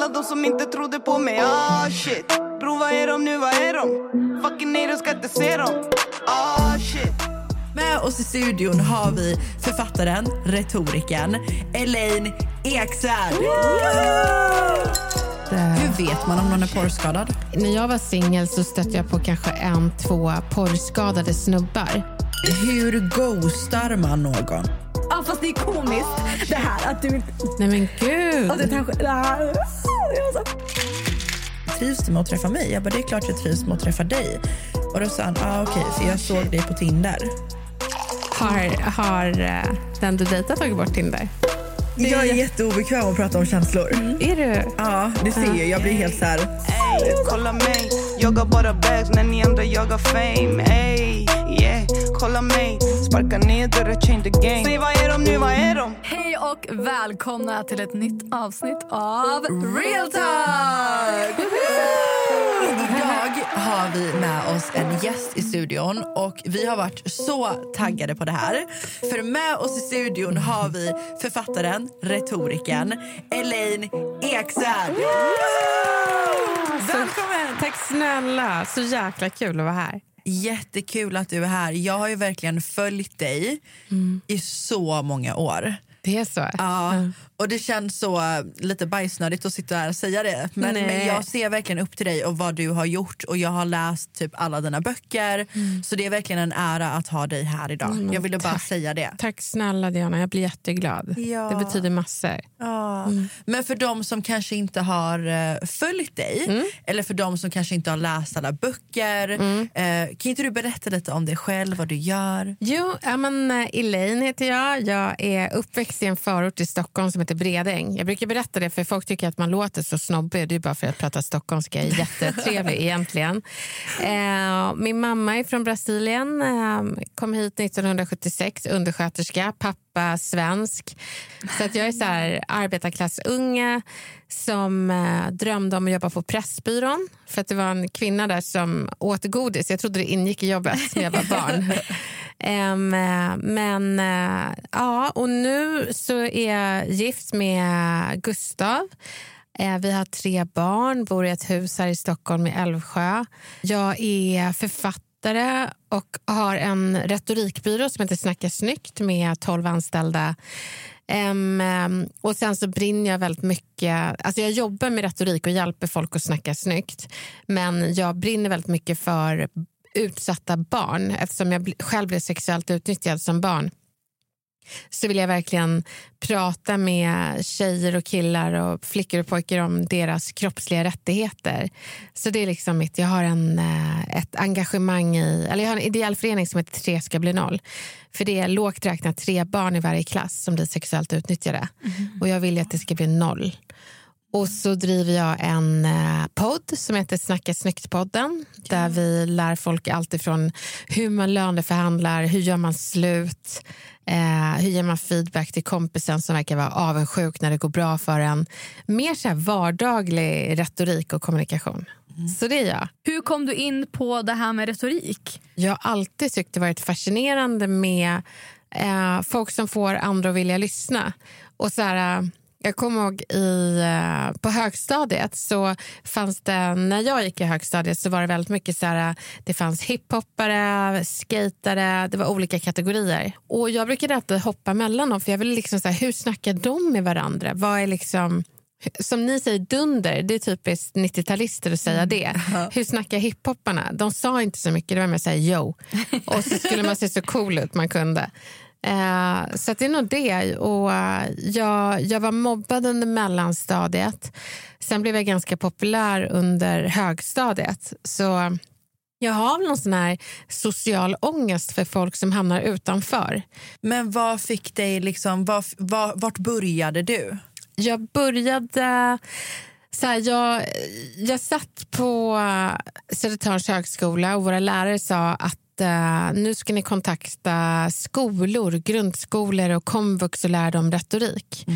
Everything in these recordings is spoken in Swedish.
Alla de som inte trodde på mig, ah shit Bro, vad är de nu, vad är de? Fucking nej, de ska inte se dem Ah shit Med oss i studion har vi författaren, retorikern Elaine Eksvärd. Hur vet man om någon är porrskadad? När jag var singel så stötte jag på kanske en, två porrskadade snubbar. Hur ghostar man någon? Ja, fast det är komiskt det här att du inte... Nej men gud! Att du kanske... Det det var så. Trivs du med att träffa mig? Jag bara, det är klart jag trivs med att träffa dig. Och då sa han, ah, okej, för jag såg dig på Tinder. Har, har eh, den du dejtar tagit bort Tinder? Jag är jätteobekväm att prata om känslor. Är du? Ja, du ser ju, jag blir helt så här... Ey, kolla mig Jag har bara bags när ni andra jagar fame Ey, yeah, kolla mig Sparka ner dörrar, change the game Säg, vad är de nu, vad är de? Hej och välkomna till ett nytt avsnitt av Real Talk! Idag har vi med oss en gäst i studion och vi har varit så taggade på det här. För med oss i studion har vi författaren, retorikern Elaine Eksvärd. Välkommen! Tack snälla! Så jäkla kul att vara här. Jättekul att du är här. Jag har ju verkligen följt dig i så många år. Det är så? Ja, och det känns så eh, lite bajsnödigt att sitta här och säga det. Men, men jag ser verkligen upp till dig och vad du har gjort och jag har läst typ alla dina böcker. Så det är verkligen en ära att ha dig här idag. Mm, jag ville bara säga det. Tack snälla Diana, jag blir jätteglad. Ja. Det betyder massor. Ja. Men för de som kanske inte har uh, följt dig Mm. eller för de som kanske inte har läst alla böcker. Mm. eh, kan inte du berätta lite om dig själv, vad du gör? Jo, men, eh, Elaine heter jag. Jag är uppväxt i en förort i Stockholm som heter Bredäng. Jag brukar berätta det för folk tycker att man låter så snobbig. Det är bara för att jag pratar stockholmska. Jag är jättetrevlig egentligen. Eh, min mamma är från Brasilien. Eh, kom hit 1976, undersköterska. Pappa svensk. Så att jag är så här arbetarklassunge som eh, drömde om att jobba på Pressbyrån. För att det var en kvinna där som åt godis. Jag trodde det ingick i jobbet när jag var barn. Um, men uh, ja, och nu så är jag gift med Gustav. Uh, Vi har tre barn, bor i ett hus här i Stockholm i Älvsjö. Jag är författare och har en retorikbyrå som heter Snacka snyggt med 12 anställda. Um, och sen så brinner jag väldigt mycket... Alltså jag jobbar med retorik och hjälper folk att snacka snyggt. Men jag brinner väldigt mycket för utsatta barn eftersom jag själv blev sexuellt utnyttjad som barn så vill jag verkligen prata med tjejer och killar och flickor och pojkar om deras kroppsliga rättigheter. Så det är liksom mitt, jag har en, eh, ett engagemang i, eller jag har en ideell förening som heter Tre ska bli noll. För det är lågt räknat tre barn i varje klass som blir sexuellt utnyttjade. Och jag vill att det ska bli noll. Och så driver jag en eh, podd som heter Snacka snyggt-podden. Där vi lär folk allt ifrån hur man löneförhandlar, hur gör man slut, eh, hur ger man feedback till kompisen som verkar vara avundsjuk när det går bra för en. Mer så vardaglig retorik och kommunikation. Så det är jag. Hur kom du in på det här med retorik? Jag har alltid tyckt det varit fascinerande med eh, folk som får andra att vilja lyssna. Och så här, eh, jag kommer ihåg i, eh, på högstadiet så fanns det, när jag gick i högstadiet så var det väldigt mycket så här, det fanns hiphoppare, skatare, det var olika kategorier. Och jag brukade alltid hoppa mellan dem för jag ville liksom så här, hur snackar de med varandra? Vad är liksom som ni säger dunder, det är typiskt 90-talister att säga det. Hur snackar hiphopparna? De sa inte så mycket, det var mer såhär yo. Och så skulle man se så cool ut man kunde. Eh, så det är nog det. Och, eh, jag, jag var mobbad under mellanstadiet. Sen blev jag ganska populär under högstadiet. Så jag har väl någon sån här social ångest för folk som hamnar utanför. Men vad fick dig liksom, vad, vad, vart började du? jag började... Så här, jag, jag satt på Södertörns högskola och våra lärare sa att eh, nu ska ni kontakta skolor, grundskolor och komvux och lära dem retorik.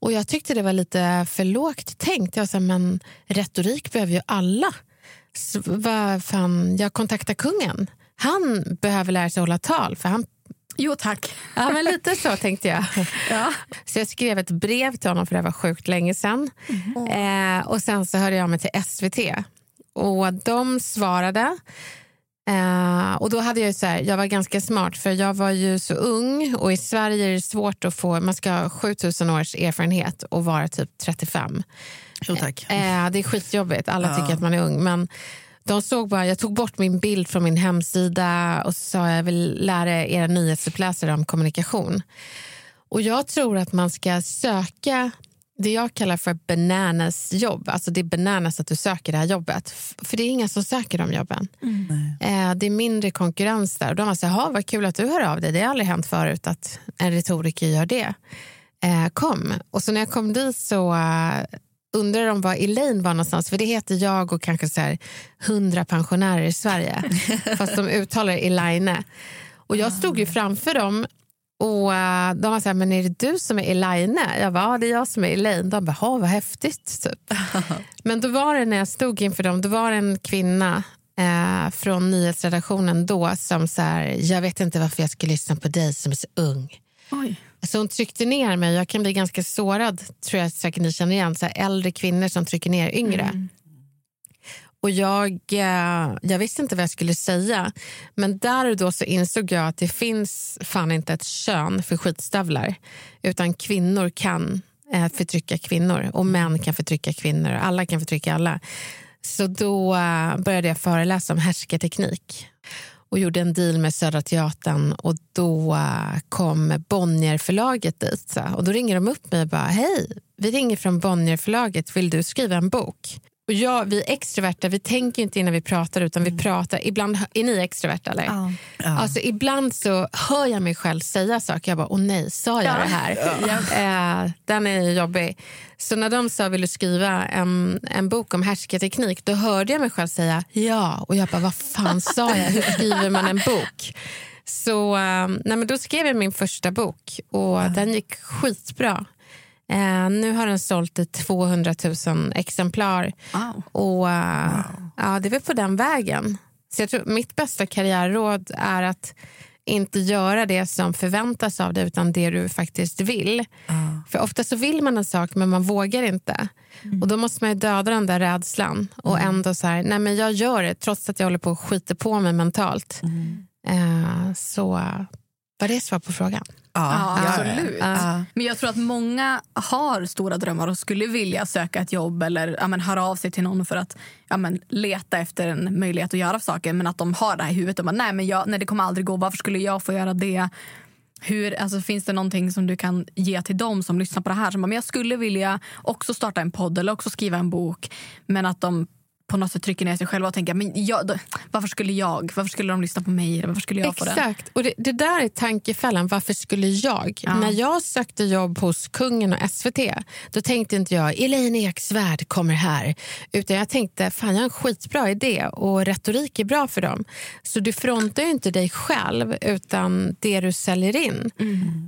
Och Jag tyckte det var lite för lågt tänkt. Jag sa, men retorik behöver ju alla. Så, vad fan, jag kontaktar kungen. Han behöver lära sig hålla tal, för han Jo tack. Ja, men lite så tänkte jag. Ja. Så jag skrev ett brev till honom för det var sjukt länge sedan. Eh, och sen så hörde jag mig till SVT. Och de svarade. Eh, och då hade jag så här, jag var ganska smart för jag var ju så ung och i Sverige är det svårt att få, man ska ha 7000 års erfarenhet och vara typ 35. Jo, tack. Eh, det är skitjobbigt, alla tycker att man är ung. Men de såg bara, jag tog bort min bild från min hemsida och så sa jag vill lära era nyhetsuppläsare om kommunikation. Och jag tror att man ska söka det jag kallar för bananas jobb. Alltså det är bananas att du söker det här jobbet. För det är ingen som söker de jobben. Eh, det är mindre konkurrens där. Och de här, "Ha, vad kul att du hör av dig. Det har aldrig hänt förut att en retoriker gör det. Eh, kom. Och så när jag kom dit så eh, undrade de var Elaine var någonstans. För det heter jag och kanske så här 100 pensionärer i Sverige. Fast de uttalar Elaine. Och jag stod ju framför dem och eh, de var så här, men är det du som är Elaine? Jag bara, ja det är jag som är Elaine. De bara, "Ha, vad häftigt. Typ. men då var det när jag stod inför dem, då var det en kvinna eh, från nyhetsredaktionen då som så här, jag vet inte varför jag ska lyssna på dig som är så ung. Oj. Så hon tryckte ner mig. Jag kan bli ganska sårad, tror jag säkert ni känner igen. Så här, äldre kvinnor som trycker ner yngre. Och jag, eh, jag visste inte vad jag skulle säga. Men där och då så insåg jag att det finns fan inte ett kön för skitstövlar. Utan kvinnor kan eh, förtrycka kvinnor och män kan förtrycka kvinnor. och Alla kan förtrycka alla. Så då eh, började jag föreläsa om härskarteknik och gjorde en deal med Södra Teatern och då kom Bonnierförlaget dit. Och då ringer de upp mig och bara, hej, vi ringer från Bonnierförlaget, vill du skriva en bok? Och jag, vi extroverta, vi tänker inte innan vi pratar utan vi pratar. Ibland, är ni extroverta eller? Ja. Alltså, ibland så hör jag mig själv säga saker. Jag bara, åh nej, sa jag det här? Eh, den är jobbig. Så när de sa, vill du skriva en, en bok om härskarteknik? Då hörde jag mig själv säga ja. Och jag bara, vad fan sa jag? Hur skriver man en bok? Så eh, nej, men då skrev jag min första bok och den gick skitbra. Eh, nu har den sålt i 200 000 exemplar. Wow. Och eh, ja, Det är väl på den vägen. Så jag tror, mitt bästa karriärråd är att inte göra det som förväntas av dig utan det du faktiskt vill. För ofta så vill man en sak men man vågar inte. Och Då måste man ju döda den där rädslan och ändå så här, nej men jag gör det trots att jag håller på att skita på mig mentalt. Eh, så var det svar på frågan? Ja, ja, absolut. ja. Men jag tror att många har stora drömmar och skulle vilja söka ett jobb eller ja, men, höra av sig till någon för att ja, men, leta efter en möjlighet att göra saker. Men att de har det här i huvudet. Och bara, nej, men jag, nej, det kommer aldrig gå. Varför skulle jag få göra det? Hur, alltså, finns det någonting som du kan ge till dem som lyssnar på det här? Som bara, men jag skulle vilja också starta en podd eller också skriva en bok. Men att de på något sätt trycker ner sig själva och tänker men jag, då, varför skulle jag? Varför skulle de lyssna på mig? Varför skulle jag få det? Exakt. Och det, det där är tankefällan. Varför skulle jag? Ja. När jag sökte jobb hos kungen och SVT då tänkte inte jag Elaine Eksvärd kommer här. Utan jag tänkte fan jag har en skitbra idé och retorik är bra för dem. Så du frontar ju inte dig själv utan det du säljer in.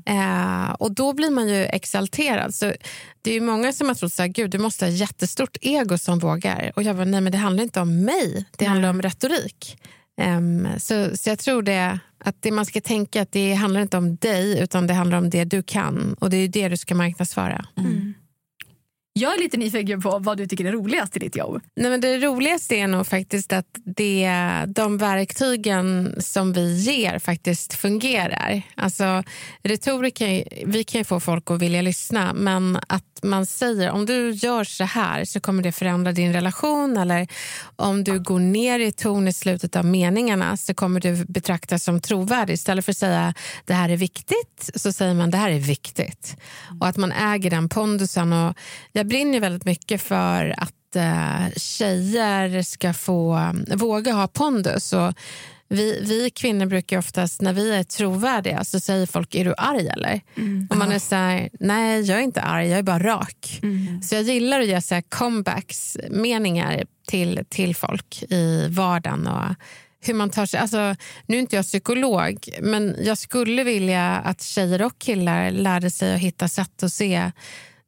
Eh, och då blir man ju exalterad. Så det är många som har trott så här, Gud, du måste ha jättestort ego som vågar. Och jag bara, nej men det handlar inte om mig, det handlar om retorik. Ehm, så, så jag tror det, att det man ska tänka att det handlar inte om dig utan det handlar om det du kan och det är det du ska marknadsföra. Jag är lite nyfiken på vad du tycker är roligast i ditt jobb. Nej, men det roligaste är nog faktiskt att det, de verktygen som vi ger faktiskt fungerar. Alltså, retoriken, vi kan ju få folk att vilja lyssna men att man säger om du gör så här så kommer det förändra din relation eller om du går ner i ton i slutet av meningarna så kommer du betraktas som trovärdig. Istället för att säga det här är viktigt så säger man det här är viktigt. Och att man äger den pondusen. Och jag brinner väldigt mycket för att eh, tjejer ska få våga ha pondus. Och vi, vi kvinnor brukar oftast, när vi är trovärdiga, så säger folk är du arg eller? Och man är så här, nej jag är inte arg, jag är bara rak. Så jag gillar att göra så här comebacks, meningar till, till folk i vardagen. Och hur man tar sig, alltså, nu är inte jag psykolog, men jag skulle vilja att tjejer och killar lärde sig att hitta sätt att se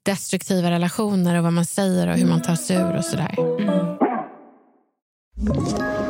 destruktiva relationer och vad man säger och hur man tar sig ur och sådär. Ett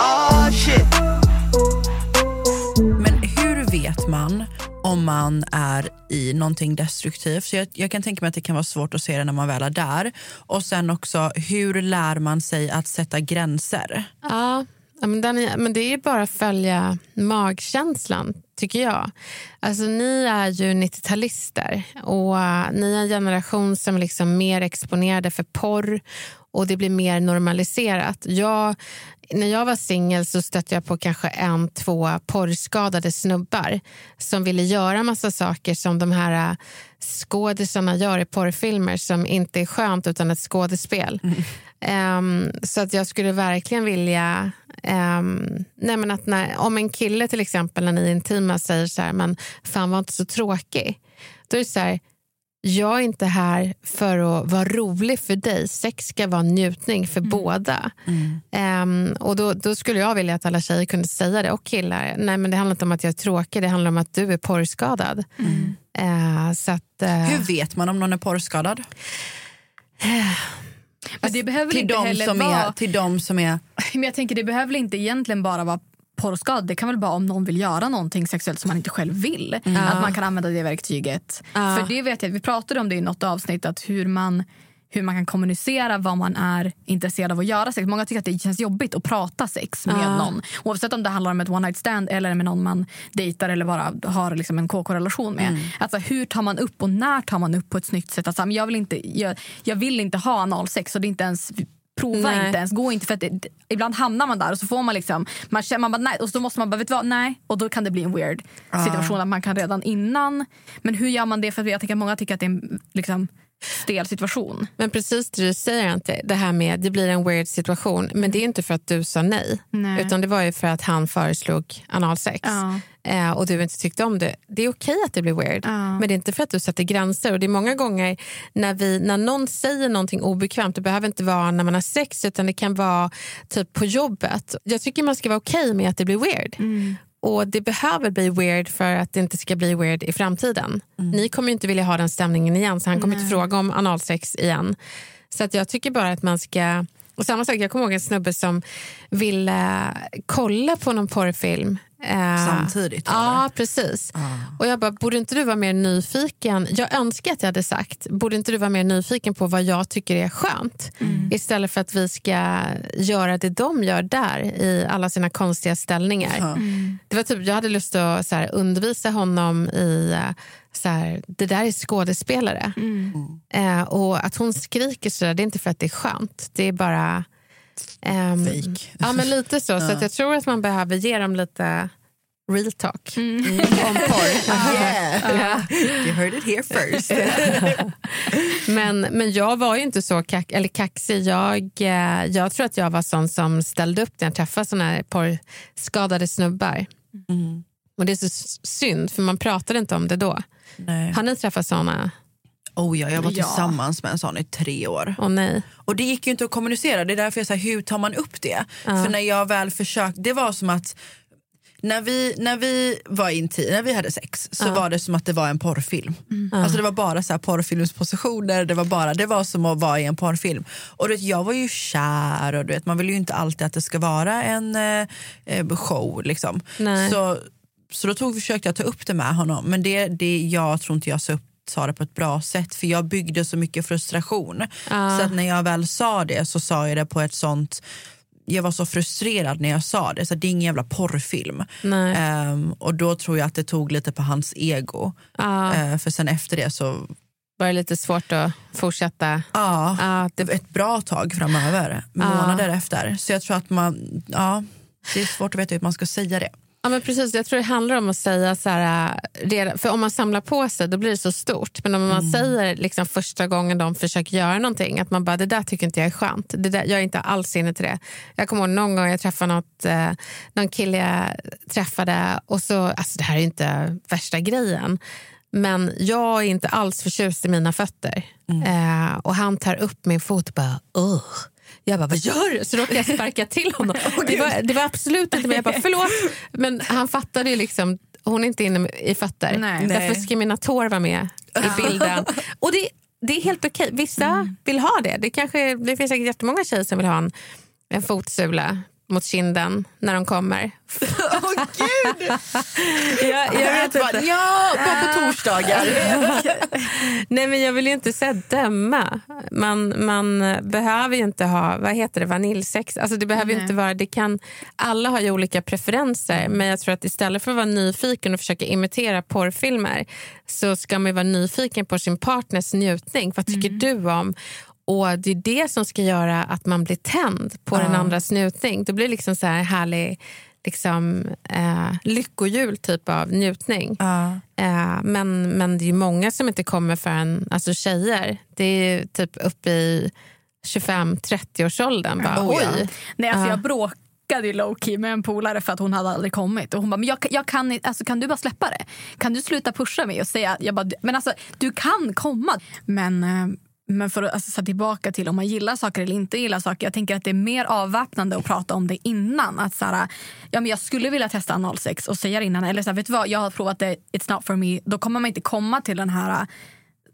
Oh shit. Men hur vet man om man är i någonting destruktivt? Så jag, jag kan tänka mig att det kan vara svårt att se det när man väl är där. Och sen också, hur lär man sig att sätta gränser? Ja, men, den är, men det är bara att följa magkänslan, tycker jag. Alltså, ni är ju 90-talister och uh, ni är en generation som är liksom mer exponerade för porr och det blir mer normaliserat. Jag, när jag var singel så stötte jag på kanske en, två porrskadade snubbar som ville göra massa saker som de här uh, skådisarna gör i porrfilmer som inte är skönt utan ett skådespel. Ehm, så att jag skulle verkligen vilja... ehm, nej men att när, om en kille till exempel när ni är intima säger så här, men fan var inte så tråkig. Då är det så här, jag är inte här för att vara rolig för dig. Sex ska vara njutning för båda. Ehm, och då, då skulle jag vilja att alla tjejer kunde säga det, och killar. Nej men det handlar inte om att jag är tråkig, det handlar om att du är porrskadad. Eh, så att, eh, Hur vet man om någon är porrskadad? Men det behöver Till inte de, heller som vara... är, till de som är... Men jag tänker det behöver inte egentligen bara vara porrskad. Det kan väl bara om någon vill göra någonting sexuellt som man inte själv vill. Att man kan använda det verktyget. För det vet jag, vi pratade om det i något avsnitt att hur man hur man kan kommunicera vad man är intresserad av att göra sex. Många tycker att det känns jobbigt att prata sex med någon. Oavsett om det handlar om ett one night stand eller med någon man dejtar eller bara har liksom en KK-relation med. Alltså, hur tar man upp och när tar man upp på ett snyggt sätt? Alltså, jag, vill inte, jag, jag vill inte ha analsex och det är inte ens Prova Nej. inte ens, gå inte för att det, ibland hamnar man där och så får man liksom man känner man bara nej och så måste man bara vet du vad? Nej. Och då kan det bli en weird situation att man kan redan innan. Men hur gör man det? För jag tänker att många tycker att det är en liksom stel situation. Men precis det du säger, Ante, det här med det blir en weird situation. Men det är inte för att du sa nej, Nej. utan det var ju för att han föreslog analsex. Ja. Eh, och du inte tyckte om det. Det är okej att det blir weird, Ja. men det är inte för att du sätter gränser. Och det är många gånger när, vi, när någon säger någonting obekvämt, det behöver inte vara när man har sex, utan det kan vara typ på jobbet. Jag tycker man ska vara okej med att det blir weird. Och det behöver bli weird för att det inte ska bli weird i framtiden. Ni kommer inte vilja ha den stämningen igen så han kommer inte fråga om analsex igen. Så att jag tycker bara att man ska... Och samma sak, jag kommer ihåg en snubbe som ville kolla på någon porrfilm. Eh, Samtidigt, Ja, precis. Och jag bara, borde inte du vara mer nyfiken? Jag önskar att jag hade sagt, borde inte du vara mer nyfiken på vad jag tycker är skönt? Istället för att vi ska göra det de gör där i alla sina konstiga ställningar. Det var typ, jag hade lust att så här, undervisa honom i eh, så här, det där är skådespelare. Eh, och att hon skriker så där, det är inte för att det är skönt. Det är bara... ehm, Fake. Ja, men lite så. Så att jag tror att man behöver ge dem lite real talk om porr. Yeah. You heard it here first. Men, men jag var ju inte så kack, eller kaxig. Jag, eh, jag tror att jag var sån som ställde upp när jag träffade såna här porrskadade snubbar. Och Det är så synd, för man pratade inte om det då. Nej. Har ni träffat såna? Oh ja, jag var tillsammans med en sån i tre år. Åh nej. Och det gick ju inte att kommunicera. Det är därför jag säger hur tar man upp det? För när jag väl försökte, det var som att när vi, när vi var intim, när vi hade sex så var det som att det var en porrfilm. Alltså det var bara så här porrfilmspositioner, det var, bara, det var som att vara i en porrfilm. Och du vet, jag var ju kär och du vet, man vill ju inte alltid att det ska vara en eh, eh, show. Liksom. Nej. Så, så då tog, försökte jag ta upp det med honom men det, det, jag tror inte jag sa upp sa det på ett bra sätt för jag byggde så mycket frustration. Så att när jag väl sa det så sa jag det på ett sånt jag var så frustrerad när jag sa det. Så det är ingen jävla porrfilm. Ehm, och då tror jag att det tog lite på hans ego. Ja. Eh, för sen efter det så Var det lite svårt att fortsätta? Ja, Ja, det ett bra tag framöver, månader efter. Så jag tror att man, ja, det är svårt att veta hur man ska säga det. Ja, men precis. Jag tror det handlar om att säga så här... äh, För om man samlar på sig då blir det så stort. Men om man säger liksom första gången de försöker göra någonting att man bara, det där tycker inte jag är skönt. Det där, jag är inte alls inne till det. Jag kommer ihåg någon gång jag träffade något, eh, någon kille jag träffade och så, alltså det här är inte värsta grejen. Men jag är inte alls förtjust i mina fötter. Eh, och han tar upp min fot och bara, Ugh. Jag bara, vad gör du? Så råkade jag sparka till honom. det, var, det var absolut inte mig. Jag bara, förlåt. Men han fattade ju liksom, hon är inte inne i fötter. Nej. Därför ska mina tår vara med i bilden. Och det, det är helt okej. Vissa vill ha det. Det, kanske, det finns säkert jättemånga tjejer som vill ha en, en fotsula mot kinden när de kommer. Åh gud! Jag, jag vet inte. Ja, bara på torsdagar. Nej, men jag vill ju inte säga döma. Man, man behöver ju inte ha vad heter det, vaniljsex. Alltså, det behöver Nej. inte vara, det kan, alla har ju olika preferenser men jag tror att istället för att vara nyfiken och försöka imitera porrfilmer så ska man vara nyfiken på sin partners njutning. Vad tycker du om? Och Det är det som ska göra att man blir tänd på den andras njutning. Det blir liksom så här härlig liksom, eh, lyckohjul typ av njutning. Ja. Eh, men, men det är ju många som inte kommer förrän, alltså tjejer, det är typ uppe i 25-30-årsåldern. Bara, Oh, ja. oj. Nej, alltså Ja. Jag bråkade ju low key med en polare för att hon hade aldrig kommit. Och hon bara, men jag, jag kan, alltså, kan du bara släppa det? Kan du sluta pusha mig och säga, jag bara, men alltså du kan komma. Men, eh, men för att alltså, så tillbaka till om man gillar saker eller inte gillar saker. Jag tänker att det är mer avväpnande att prata om det innan. Att så här, ja, men jag skulle vilja testa analsex och säga innan. Eller så här, vet du vad, jag har provat det, it's not for me. Då kommer man inte komma till den här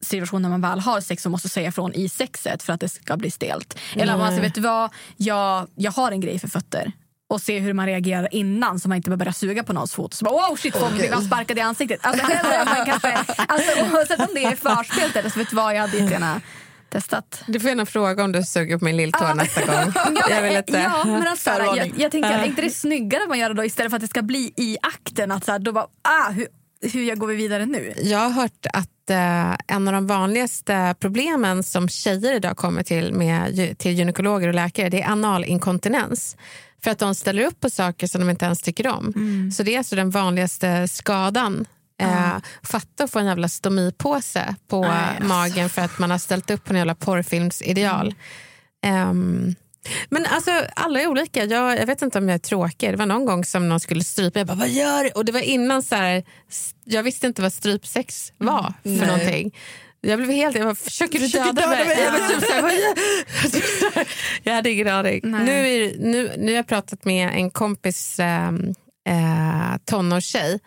situation när man väl har sex och måste säga ifrån i sexet för att det ska bli stelt. Eller om man säger, vet du vad, jag, jag har en grej för fötter. Och se hur man reagerar innan så man inte bara börjar suga på någons fot. Så bara, oh shit, folk blev sparkad i ansiktet. Alltså, hellre man kanske, alltså, oavsett om det är förspelet eller så vet du vad, jag hade jättegärna testat. Du får gärna fråga om du suger på min lilltå nästa gång. Jag vill inte. Ja, men alltså, jag, jag tänker, är inte det snyggare att man gör det då istället för att det ska bli i akten? Att så här, då bara, ah, hur, hur jag går vi vidare nu? Jag har hört att eh, en av de vanligaste problemen som tjejer idag kommer till med, till gynekologer och läkare det är analinkontinens. För att de ställer upp på saker som de inte ens tycker om. Så det är alltså den vanligaste skadan. Eh, fatta att få en jävla stomipåse på Nej, alltså. magen för att man har ställt upp på en jävla porrfilmsideal. Ehm, men alltså, alla är olika. Jag, jag vet inte om jag är tråkig. Det var någon gång som någon skulle strypa. Jag bara, vad gör du? Och det var innan så här, jag visste inte vad strypsex var för Nej. någonting. Jag blev helt, jag bara, försöker du döda, döda mig? mig? Jag, bara, typ så här, jag hade ingen aning. Nej. Nu, är, nu, nu har jag pratat med en kompis ähm, äh, tonårstjej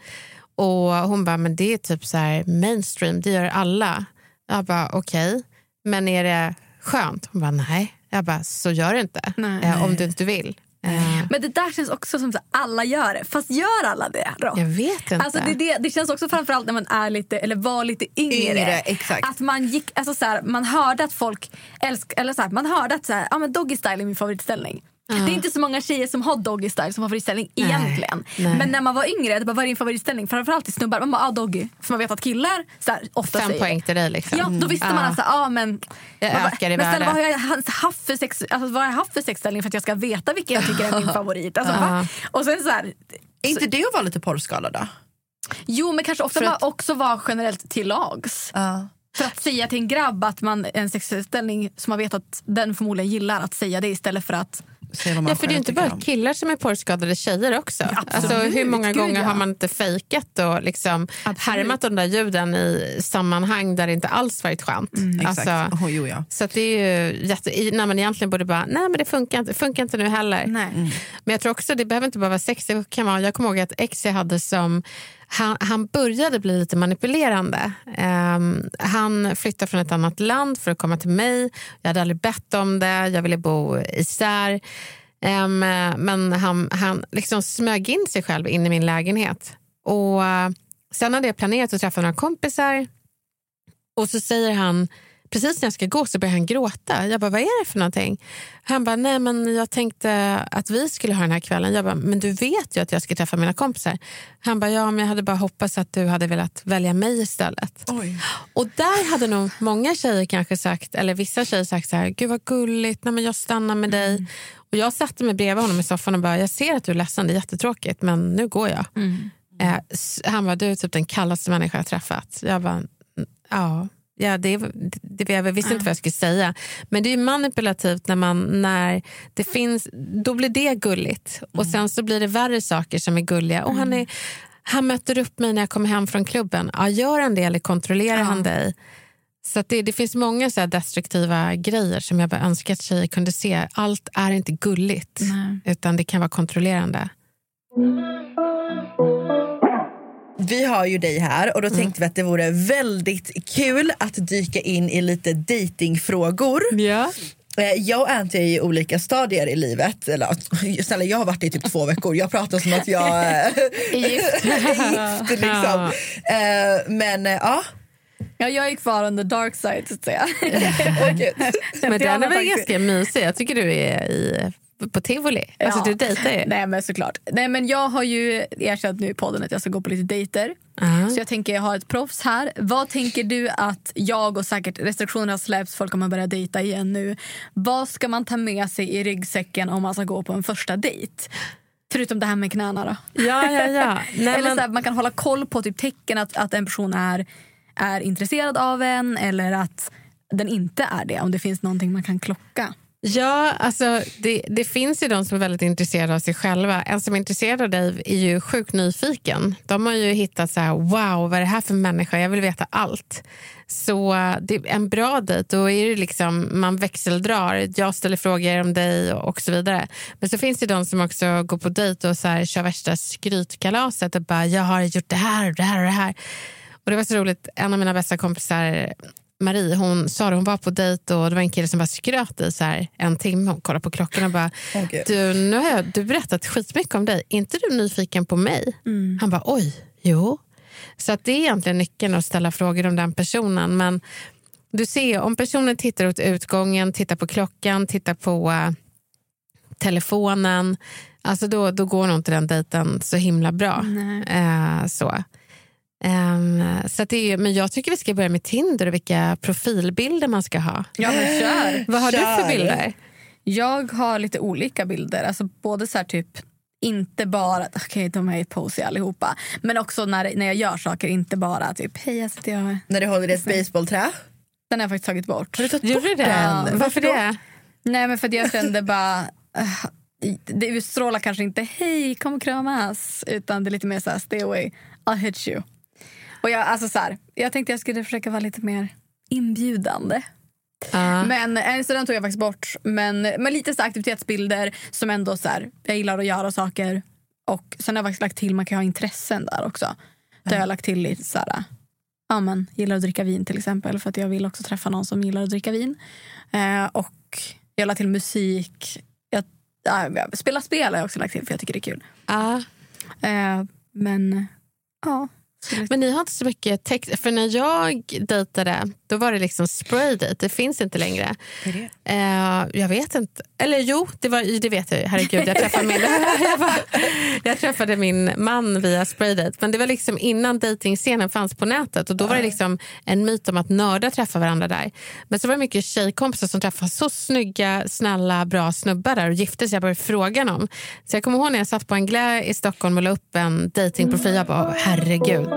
och hon bara, men det är typ så här mainstream, det gör alla. Jag bara, okej, men är det skönt? Hon bara, nej. Jag bara, så gör det inte eh, om du inte vill. Eh, Men det där känns också som att alla gör det. Fast gör alla det då? jag vet inte. Alltså det, det, det känns också framförallt när man är lite, eller var lite yngre. Yngre, exakt. Att man gick, alltså så här, man hörde att folk älsk, eller så här, man hörde att så här, ja, men doggy style är min favoritställning. Det är inte så många tjejer som har doggy style som favoritställning Nej, egentligen. nej. Men när man var yngre, det bara, vad är din favoritställning? Framförallt till snubbar, man bara ah, doggy. För man vet att killar så här, ofta Fem säger poäng till dig. Liksom. Ja, då visste man Ja. alltså, ja men... Jag man bara, ökar i men snälla, vad har jag haft för sex, alltså, vad har jag haft för sexställning för att jag ska veta vilken jag tycker är min favorit? Alltså, va? Och sen så här, Är inte det att vara lite porrskadad då? Jo, men kanske ofta att- man också vara generellt till lags. Ja. För att säga till en grabb att man en sexställning som man vet att den förmodligen gillar, att säga det istället för att... Ja, för det är inte bara om. killar som är porrskadade, tjejer också. Absolut, Alltså, hur många gud, gånger ja. har man inte fejkat och liksom härmat de där ljuden i sammanhang där det inte alls varit skönt? Exakt. Alltså, Oh, jo, ja. så att det är ju jätte, i- när man egentligen borde bara, nej men det funkar inte, funkar inte nu heller. Nej. Men jag tror också, det behöver inte bara vara sex, det kan vara, jag kommer ihåg att ex jag hade som han, han började bli lite manipulerande. Um, han flyttade från ett annat land för att komma till mig. Jag hade aldrig bett om det, jag ville bo isär. Um, men han, han liksom smög in sig själv in i min lägenhet. Och uh, Sen hade jag planerat att träffa några kompisar och så säger han precis när jag ska gå så börjar han gråta. Jag bara, vad är det för någonting? Han bara, nej men jag tänkte att vi skulle ha den här kvällen. Jag bara, men du vet ju att jag ska träffa mina kompisar. Han bara, ja men jag hade bara hoppats att du hade velat välja mig istället. Oj. Och där hade nog många tjejer kanske sagt, eller vissa tjejer sagt så här, gud vad gulligt, nej men jag stannar med dig. Och jag satte mig bredvid honom i soffan och bara, jag ser att du är ledsen, det är jättetråkigt men nu går jag. Eh, s- han var du är typ den kallaste människa jag träffat. Jag bara, "Mm, ja. Ja, det, det, jag visste inte vad jag skulle säga. Men det är manipulativt när, man, när det finns... Då blir det gulligt. Och sen så blir det värre saker som är gulliga. Och han, är, han möter upp mig när jag kommer hem från klubben. Ja, gör han det eller kontrollerar han dig? Så att det, det finns många så här destruktiva grejer som jag bara önskar att tjejer kunde se. Allt är inte gulligt, utan det kan vara kontrollerande. Vi har ju dig här och då tänkte vi att det vore väldigt kul att dyka in i lite datingfrågor. Ja. Eh, Jag och Anty är i olika stadier i livet. Eller, snälla, jag har varit i typ två veckor. Jag pratar som att jag eh, Är gift. är gift. Liksom. Eh, Men eh, ja. Ja, jag gick kvar on the dark side så att säga. Men Det den är väl ganska mysig. Jag tycker du är i, på tivoli. Alltså, Ja. du dejtar ju. Nej men såklart. Nej men jag har ju erkänt nu i podden att jag ska gå på lite dejter. Ja. Så jag tänker jag har ett proffs här. Vad tänker du att jag och säkert restriktioner har släppts, folk kommer börja dejta igen nu. Vad ska man ta med sig i ryggsäcken om man ska gå på en första dejt? Förutom det här med knäna då. Ja, ja, ja. Nej, eller så här, man kan hålla koll på typ tecken att, att en person är, är intresserad av en eller att den inte är det. Om det finns någonting man kan klocka. Ja, alltså det, det finns ju de som är väldigt intresserade av sig själva. En som är intresserad av dig är ju sjukt nyfiken. De har ju hittat så här, wow, vad är det här för människa? Jag vill veta allt. Så det är en bra dejt. Då är det liksom, man växeldrar. Jag ställer frågor om dig och, och så vidare. Men så finns det de som också går på dejt och så här, kör värsta skrytkalaset och bara, jag har gjort det här och det här och det här. Och det var så roligt, en av mina bästa kompisar Marie, hon sa det, hon var på dejt och det var en kille som bara skröt i så här en timme. Hon kollade på klockan och bara, du, nu har jag du berättat skitmycket om dig. Är inte du nyfiken på mig? Han bara, oj, jo. Så att det är egentligen nyckeln att ställa frågor om den personen. Men du ser, om personen tittar åt utgången, tittar på klockan, tittar på eh, telefonen, alltså då, då går nog inte den dejten så himla bra. Eh, så. Ehm, så att det är, men jag tycker vi ska börja med Tinder och vilka profilbilder man ska ha. Ja men kör! Vad har du Kör. för bilder? Jag har lite olika bilder. Alltså både så här typ inte bara, okej de är i pose allihopa, men också när, när jag gör saker, inte bara typ hej jag sitter jag... När du håller i ett baseballträ. Den har jag faktiskt tagit bort. Har du tagit bort du det? den? Varför det? Nej men för att jag kände bara, uh, det utstrålar kanske inte hej kom och kramas, utan det är lite mer så här stay away, I'll hit you. Och jag, alltså så här, jag tänkte jag skulle försöka vara lite mer inbjudande. Ja. Men eh, så den tog jag faktiskt bort. Men, men lite så aktivitetsbilder som ändå så här, jag gillar att göra saker. Och sen har jag faktiskt lagt till, man kan ha intressen där också. Där har jag lagt till lite så här, ja men gillar att dricka vin till exempel. För att jag vill också träffa någon som gillar att dricka vin. Eh, och jag la till musik. Jag, ja, jag, spela spel har jag också lagt till för jag tycker det är kul. Ja. Eh, men ja. Men ni har inte så mycket text. För när jag dejtade, då var det liksom spraydate. Det finns inte längre. Eh, jag vet inte. Eller jo, det, var, det vet jag ju. Herregud, jag träffade, min, jag, bara, jag träffade min man via spraydate. Men det var liksom innan dejtingscenen fanns på nätet. Och Då var det liksom en myt om att nördar träffar varandra där. Men så var det mycket tjejkompisar som träffade så snygga, snälla, bra snubbar där och gifte sig. Jag började fråga dem. Så jag kommer ihåg när jag satt på en glä i Stockholm och la upp en dejtingprofil. Jag bara, herregud.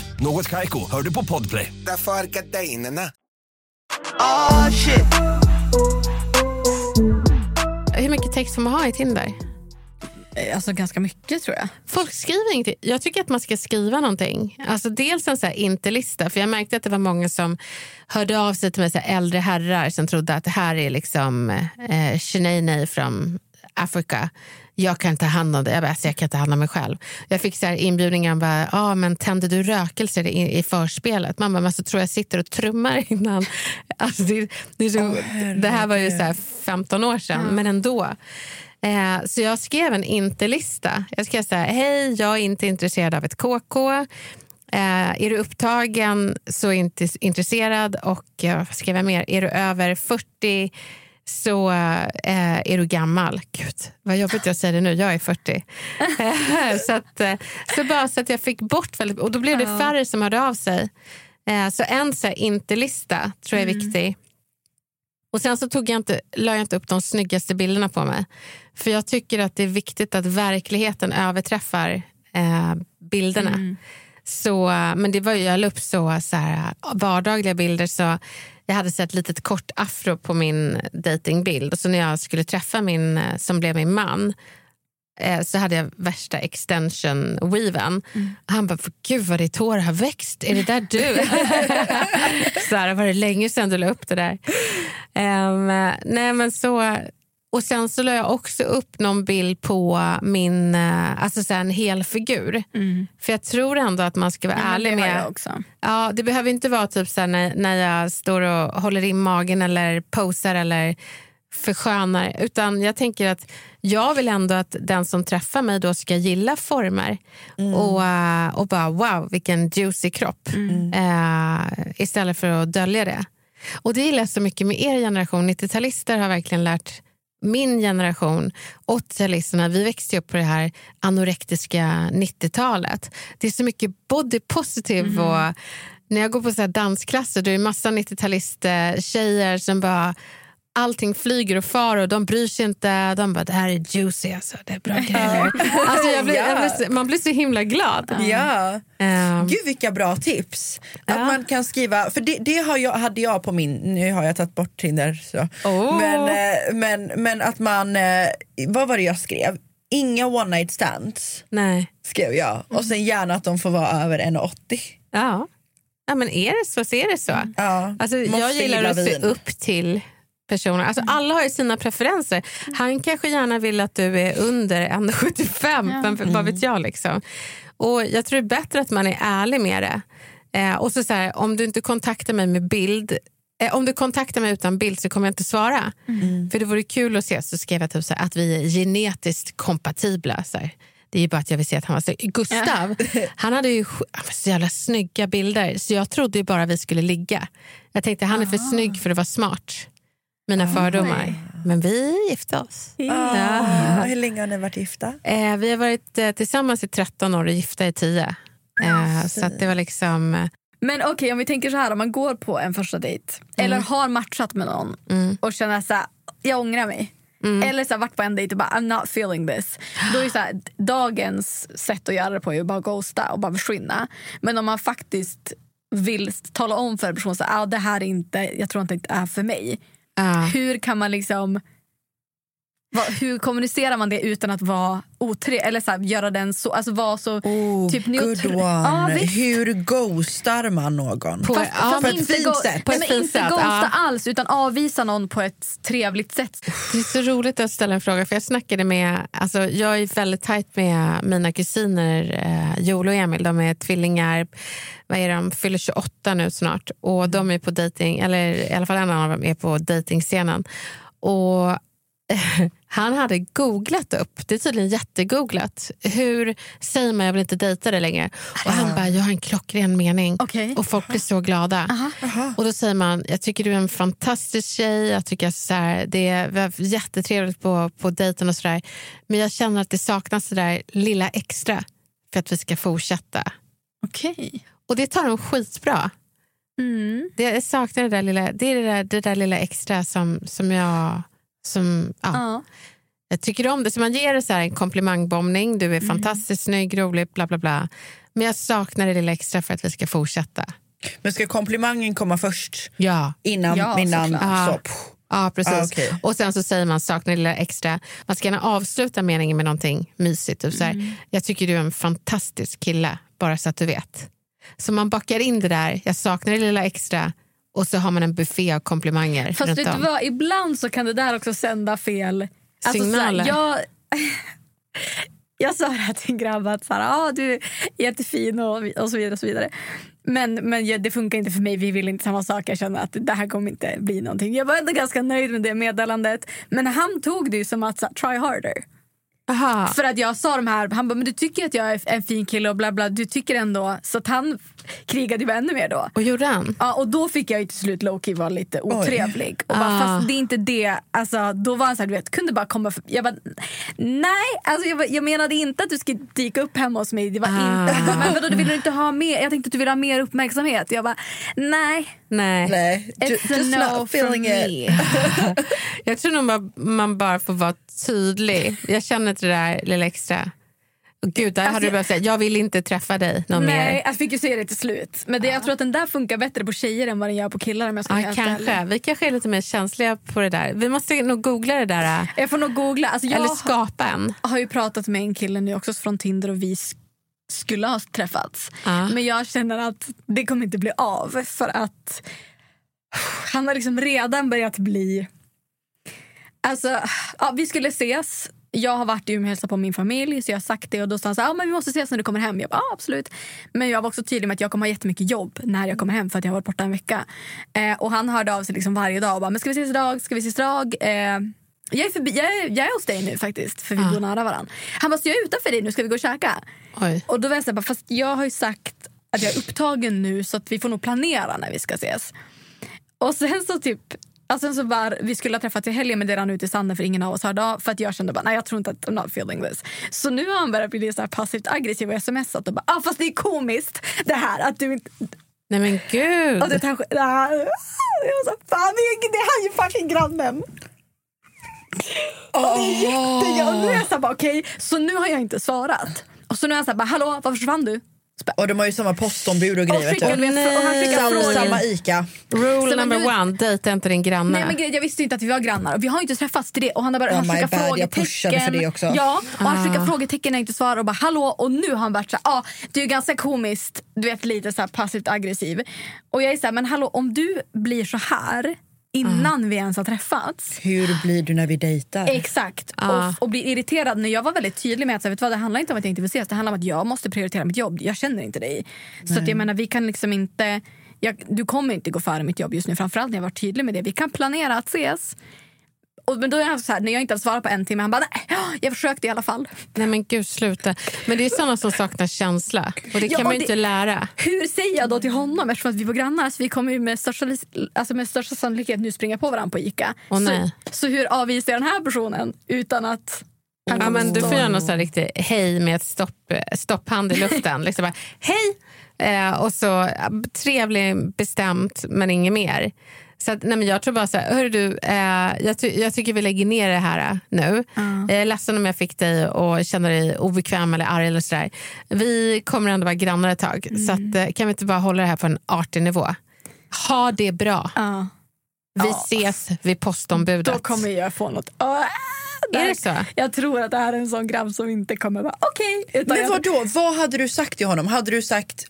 Något Kaiko, hör du på Podplay. Därför är gardinerna. Oh shit. Hur mycket text får man ha i Tinder? Eh, Alltså ganska mycket tror jag. Folk skriver ingenting. Jag tycker att man ska skriva någonting. Alltså dels en så här inte-lista. För jag märkte att det var många som hörde av sig till mig, så här äldre herrar som trodde att det här är liksom eh, Sinead från Afrika. Jag kan ta hand om det. Jag, bara, alltså, jag kan ta hand om mig själv. Jag fick så här inbjudningar. Bara, ah, men tände du rökelser i, i förspelet? Bara, men så tror jag sitter och trummar innan. Alltså, det, det, så, det här var ju så här 15 år sedan, men ändå. Eh, så jag skrev en inte-lista. Jag skrev så här, hej, jag är inte intresserad av ett KK. Eh, är du upptagen så är inte intresserad. Och eh, vad skrev jag mer? Är du över 40 så eh, är du gammal. Gud, vad jobbigt jag säger det nu. Jag är 40. Eh, så, att, eh, så bara så att jag fick bort väldigt... Och då blev det färre som hörde av sig. Eh, så en så inte-lista tror jag är Mm. viktig. Och sen så tog jag inte, la jag inte upp de snyggaste bilderna på mig. För jag tycker att det är viktigt att verkligheten överträffar eh, bilderna. Mm. Så, men det var ju, jag la upp så, så här, vardagliga bilder. Så jag hade sett ett litet kort afro på min datingbild. Och så när jag skulle träffa min, eh, som blev min man eh, så hade jag värsta extension weaven. Han bara, gud vad ditt hår har växt. Är det där du? så här, var det länge sedan du la upp det där? Ehm, nej men så... Och sen så la jag också upp någon bild på min, eh, alltså så en hel figur. För jag tror ändå att man ska vara Ja, ärlig med... jag också. Ja, det behöver inte vara typ så här när, när jag står och håller in magen eller posar eller förskönar. Utan jag tänker att jag vill ändå att den som träffar mig då ska gilla former. Och, eh, och bara wow, vilken juicy kropp. Eh, istället för att dölja det. Och det gillar jag så mycket med er generation. 90-talister har verkligen lärt min generation, 80-talisterna, vi växte upp på det här anorektiska 90-talet. Det är så mycket body positive och när jag går på så dansklasser då är det massa 90-talister, tjejer som bara allting flyger och far och de bryr sig inte. De bara, det här är juicy alltså, det är bra grejer. Alltså jag blir, jag blir, man blir så himla glad. Ja. Ehm, Gud vilka bra tips. Att Ja. man kan skriva, för det, det har jag, hade jag på min, nu har jag tagit bort Tinder. Så. Åh. Men, eh, men, men att man, eh, vad var det jag skrev? Inga one night stands nej. skrev jag. Och sen gärna att de får vara över 1,80. Ja. ja, men är det så så är det så. Ja. Alltså, Måste jag gillar gilla att se upp till personer. Alltså, alla har ju sina preferenser. Han kanske gärna vill att du är under 1,75. Ja. Vad vet jag? Liksom. Och Jag tror det är bättre att man är ärlig med det. Eh, och så, så här, Om du inte kontaktar mig med bild eh, om du kontaktar mig utan bild så kommer jag inte svara. För det vore kul att se. Så skrev jag typ så här, att vi är genetiskt kompatibla. Så här. Det är ju bara att jag vill se att han var snygg. Gustav, han hade ju han så jävla snygga bilder. Så jag trodde ju bara vi skulle ligga. Jag tänkte han är för snygg för att vara smart. Mina fördomar. Men vi gifte oss. Ah, hur länge har ni varit gifta? Eh, vi har varit eh, tillsammans i 13 år och gifta i 10. Eh, så att det var liksom... eh, Men okej, om vi tänker så här, om man går på en första dejt eller har matchat med någon och känner så här, jag ångrar mig. Eller så här, varit på en dejt och bara I'm not feeling this. Då är så här, dagens sätt att göra det på är att bara ghosta och bara försvinna. Men om man faktiskt vill tala om för en person så här, ah, det här är inte, jag tror inte det är för mig. Uh. Hur kan man liksom vad, hur kommunicerar man det utan att vara otrevlig? Eller så här, göra den så, alltså vara så Oh, typ good neutral. one. Visst. Hur ghostar man någon? På- Fast, ja, fast på ett fint go- sätt. På Nej, ett men fint inte sätt, ghosta ja. alls utan avvisa någon på ett trevligt sätt. Det är så roligt att ställa en fråga. För Jag snackade med, alltså jag är väldigt tajt med mina kusiner eh, Joel och Emil. De är tvillingar. Vad är de? fyller 28 nu snart. Och De är på dating, eller i alla fall en av dem är på dejtingscenen. Och han hade googlat upp, det är tydligen jättegooglat, hur säger man jag vill inte dejta dig längre? Och han bara, jag har en klockren mening. Okej. Och folk blir så glada. Och då säger man, jag tycker du är en fantastisk tjej, jag tycker så här, det var jättetrevligt på, på dejten och sådär. Men jag känner att det saknas det där lilla extra för att vi ska fortsätta. Okej. Och det tar de skitbra. Mm. Det, jag saknar det där lilla, det är det där, det där lilla extra som, som jag... Som, ja. Ja. Jag tycker om det. Så man ger det så här en komplimangbombning. Du är fantastiskt snygg, rolig, bla bla bla. Men jag saknar det lilla extra för att vi ska fortsätta. Men ska komplimangen komma först? Ja. Innan, Ja, innan såklart. Ja. så, pff. Ja, precis. Ah, okej. Och sen så säger man saknar det lilla extra. Man ska gärna avsluta meningen med någonting mysigt. Typ så här, Mm. Jag tycker du är en fantastisk kille, bara så att du vet. Så man bakar in det där, jag saknar det lilla extra och så har man en buffé av komplimanger Fast vet du vad, ibland så kan det där också sända fel Signaler. Så här, jag, jag sa det här till en grabb att så här, ah, du är jättefin och, och så vidare. Och så vidare. Men, men det funkar inte för mig, vi vill inte samma sak. Jag känner att det här kommer inte bli någonting. Jag var ändå ganska nöjd med det meddelandet. Men han tog det ju som att så här, try harder. Aha. För att jag sa de här, han bara, men du tycker att jag är en fin kille och bla bla, du tycker ändå. Så att han krigade ju ännu mer då. Och gjorde han? Ja, och då fick jag ju till slut Loki vara lite otrevlig. Och bara, Ah. Fast det är inte det. Alltså, då var han så här, du vet, kunde bara komma för, Jag bara, nej, alltså, jag, bara, jag menade inte att du skulle dyka upp hemma hos mig. Det var Ah. inte, men vadå, du vill inte ha mer? Jag tänkte att du ville ha mer uppmärksamhet. Jag bara, nej. Nej. Nej, It's a just no not feeling from it. me. Jag tror nog bara, man bara får vara tydlig. Jag känner inte det där lilla extra. Gud, där Alltså, hade du jag- behövt säga jag vill inte träffa dig någon Nej, mer. jag fick ju säga det till slut. Men det, jag tror att den där funkar bättre på tjejer än vad den gör på killar. Om jag ska Ja, kanske. Vi kanske är lite mer känsliga på det där. Vi måste nog googla det där. Jag får nog googla. Alltså, jag Eller skapa en. har ju pratat med en kille nu också från Tinder och vi sk- skulle ha träffats. Ja. Men jag känner att det kommer inte bli av för att han har liksom redan börjat bli... Alltså, ja, vi skulle ses. Jag har varit i Umeå och hälsat på min familj så jag har sagt det och då sa han så här, ja, men vi måste ses när du kommer hem. Jag bara, ja, absolut. Men jag var också tydlig med att jag kommer ha jättemycket jobb när jag kommer hem för att jag har varit borta en vecka. Eh, och han hörde av sig liksom varje dag och bara, men ska vi ses idag? Ska vi ses idag? Eh, jag, är förbi, jag, är, jag är hos dig nu faktiskt för vi bor nära varandra. Han bara, så jag är utanför dig nu, ska vi gå och käka? Oj. Och då var jag så här, fast jag har ju sagt att jag är upptagen nu så att vi får nog planera när vi ska ses. Och sen så typ Alltså så bara, vi skulle ha träffats i helgen men det rann ut i sanden för ingen av oss hörde av. För att jag kände bara, nej jag tror inte att I'm not feeling this. Så nu har han börjat bli så här passivt aggressiv och smsat och bara, ah, fast det är komiskt det här att du inte... Nej men gud. Och det kanske, det här, jag var så, fan det är, det är han ju fucking grannen. Och det är jätte, och nu är jag så bara okej, så nu har jag inte svarat. Och så nu är jag så här, bara, hallå varför försvann du? Och de har ju samma postombud och Och grejer. vet du du. vet, och han skickar Samma, Ica. Rule Så number nu- one, dejta inte din granne. Nej, men grej, jag visste inte att vi var grannar och vi har ju inte träffats till det. Och han har börjat Oh han skickar bad, jag frågetecken. för det också. Ja, och han Ah. skickar frågetecken när jag inte svarar och bara hallå och nu har han varit så här, ah, det är ganska komiskt, du vet lite så här passivt aggressiv. Och jag är så här, men hallå om du blir så här innan vi ens har träffats. Hur blir du när vi dejtar? Exakt. Ah. Och, och blir irriterad. när Jag var väldigt tydlig med att så vet vad, det handlar inte om att jag inte vill ses. Det handlar om att jag måste prioritera mitt jobb. Jag känner inte dig. Så att jag menar, vi kan liksom inte... Jag, du kommer inte gå före mitt jobb just nu. Framförallt när jag varit tydlig med det. Vi kan planera att ses. Och, men då är han så här, när jag inte har svarat på en timme, han bara nej, jag försökte i alla fall. Nej men gud sluta. Men det är såna som saknar känsla. Och det Ja, kan man det- inte lära. Hur säger jag då till honom eftersom att vi var grannar? Så vi kommer ju med största, alltså med största sannolikhet nu springa på varandra på Ica. Åh, nej. Så, så hur avvisar jag den här personen utan att han Ja, men du får göra någon sån här riktig hej med ett stopp, stopphand i luften. liksom bara, hej! Eh, och så trevlig, bestämt, men inget mer. Så att, nej, men jag tror bara så här, hörru du, eh, jag, ty- jag tycker vi lägger ner det här eh, nu. Jag är ledsen om jag fick dig att känna dig obekväm eller arg eller sådär. Vi kommer ändå vara grannar ett tag, så att, eh, kan vi inte bara hålla det här på en artig nivå? Ha det bra. Ja. Vi Ja. ses vid postombudet. Då kommer jag få något... Ah, Är det så? Jag tror att det här är en sån grabb som inte kommer vara okej. utan Men jag- vad då? Vad hade du sagt till honom? Hade du sagt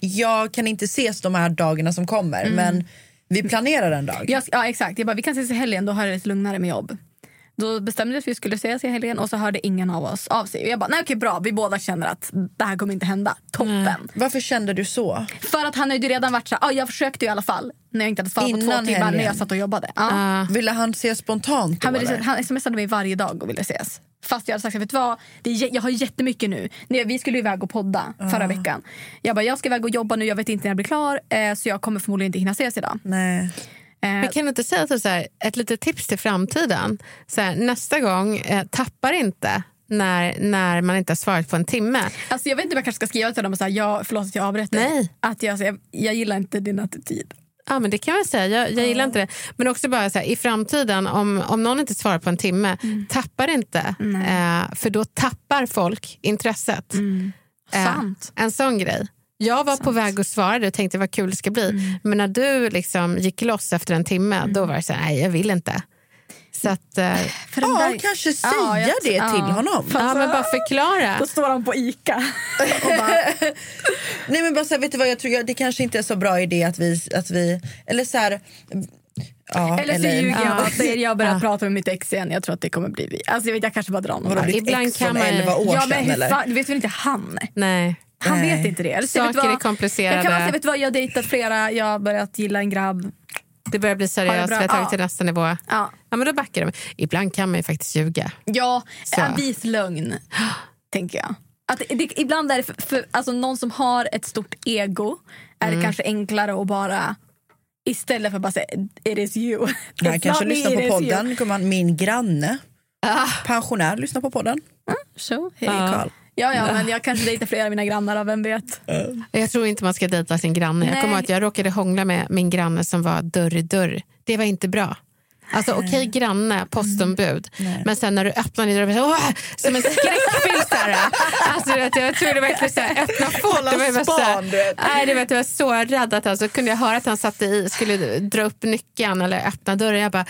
jag kan inte ses de här dagarna som kommer Mm. men vi planerar en dag? Jag, ja, exakt. Jag bara, vi kan ses i helgen, då har jag lite lugnare med jobb. Då bestämde vi att vi skulle ses i helgen och så hörde ingen av oss av sig. Jag bara, nej okej bra, vi båda känner att det här kommer inte hända. Toppen. Varför kände du så? För att han hade ju redan varit så här, ah, jag försökte ju i alla fall. När jag inte hade svarat på två Innan timmar när helgen. jag satt och jobbade. Ah. Ville han ses spontant då, Han, ville, han smsade mig varje dag och ville ses. Fast jag hade sagt, vet du vad, det är, jä- jag har jättemycket nu. Vi skulle iväg och podda förra veckan. Jag bara, jag ska iväg och jobba nu, jag vet inte när jag blir klar. Eh, så jag kommer förmodligen inte hinna ses idag. Nej. Eh, Men kan du inte säga så här, ett litet tips till framtiden? Så här, nästa gång, eh, tappar inte när, när man inte har svarat på en timme. Alltså jag vet inte om jag kanske ska skriva till dem och säga ja, förlåt att jag avbröt dig. Nej. Att jag, jag, jag gillar inte din attityd. Ja, men det kan jag säga. Jag, jag gillar inte det. Men också bara så här, i framtiden, om, om någon inte svarar på en timme, Mm. tappar inte. Eh, för då tappar folk intresset. Eh, Sant. en sån grej. Jag var på väg att svara och tänkte vad kul det ska bli. Mm. Men när du liksom gick loss efter en timme, då var det så här, nej jag vill inte. Så att, eh, För den Ja, där- kanske säga Ja, jag- det ja. till honom. ja, men bara förklara. Då står han på Ica. och bara, Nej men bara så här, vet du vad, jag tror jag, det kanske inte är så bra idé att vi, att vi eller så här, ja, eller så Elaine. ljuger jag Ja. och säger jag börjar prata med mitt ex igen. Jag tror att det kommer bli vi. Alltså jag, vet, jag kanske bara drar någon. Vadå, här. ditt Ibland ex kan från man- 11 år Ja, sedan men eller? fan, det vet väl inte han? Nej. Han Nej. vet inte det. Eller så vet Saker vad? är komplicerade. Jag kan bara säga, vet du vad, jag har dejtat flera, jag har börjat gilla en grabb. Det börjar bli seriöst, vi har tagit till nästa nivå. Ja, Ja, men då backar de. Ibland kan man ju faktiskt ljuga. ja Så. en vis lögn, tänker jag. Att det, det, ibland är det för, för alltså, någon som har ett stort ego är Mm. det kanske enklare att bara Istället för att bara säga it is you. Han It's kanske lyssnar på podden. Kommer min granne, Ah, pensionär, lyssnar på podden. so, Hej Ja. Ja, ja, men jag kanske dejtar flera av mina grannar, då, vem vet? Jag tror inte man ska dejta sin granne. Jag kommer att jag råkade hångla med min granne som var dörr i dörr. Det var inte bra. Alltså okej granne, postombud. Men sen när du öppnar din dörr, så, som en skräckfilm. Alltså, vet, jag tror det verkligen så här, öppna fort. Det var, så här- nej, det vet, jag var så rädd att alltså, kunde jag höra att han satte i, skulle dra upp nyckeln eller öppna dörren. Jag bara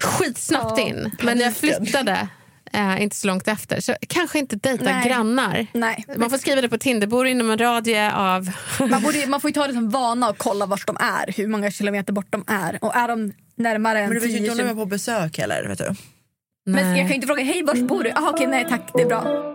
skitsnabbt in. Men jag flyttade. Eh, inte så långt efter. Så kanske inte dejta Nej. grannar. Nej. Man får skriva det på Tinder. Bor inom en radie av... Man, borde, man får ju ta det som vana och kolla vart de är, hur många kilometer bort de är. Och är de närmare än Men du vet ju 10 inte om de är på besök heller. Vet du. Men jag Nej. kan ju inte fråga, hej vart bor du? Ah, okej, nej tack, det är bra.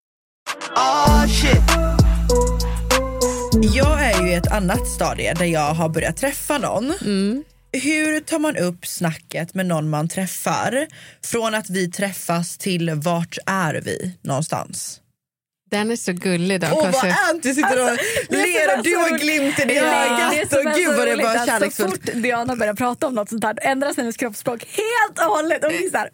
Oh shit. Jag är ju i ett annat stadie där jag har börjat träffa någon. Hur tar man upp snacket med någon man träffar från att vi träffas till vart är vi någonstans? Den är så gullig. Då. Åh vad Kanske- Anty sitter och ler och du har glimten i ögat och gud vad det Så kärleksfullt. fort Diana börjar prata om något sånt här ändras hennes kroppsspråk helt och hållet. Och så här,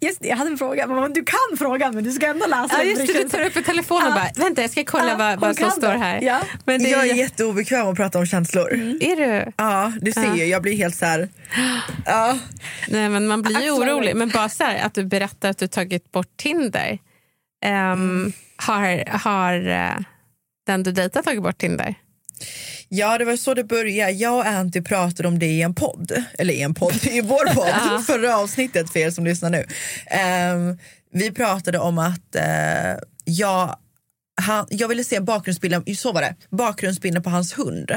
just det, jag hade en fråga. Du kan frågan men du ska ändå läsa Ja, den. just det, du tar upp i telefonen och bara, vänta jag ska kolla Ja, vad, vad som står det. här. Ja. Men det Jag är jätteobekväm att prata om känslor. är du? Ja, du ser Ja. ju. Jag blir helt så här... Ja. Nej, men man blir ju orolig. Men bara så här, att du berättar att du tagit bort Tinder. Ehm, Har, har eh, den du dejtar tagit bort Tinder? Ja, det var så det började. Jag och Anty pratade om det i en podd. Eller i en podd, i vår podd. Förra avsnittet för er som lyssnar nu. Ehm, vi pratade om att eh, jag, han, jag ville se bakgrundsbilden, så var det, bakgrundsbilden på hans hund.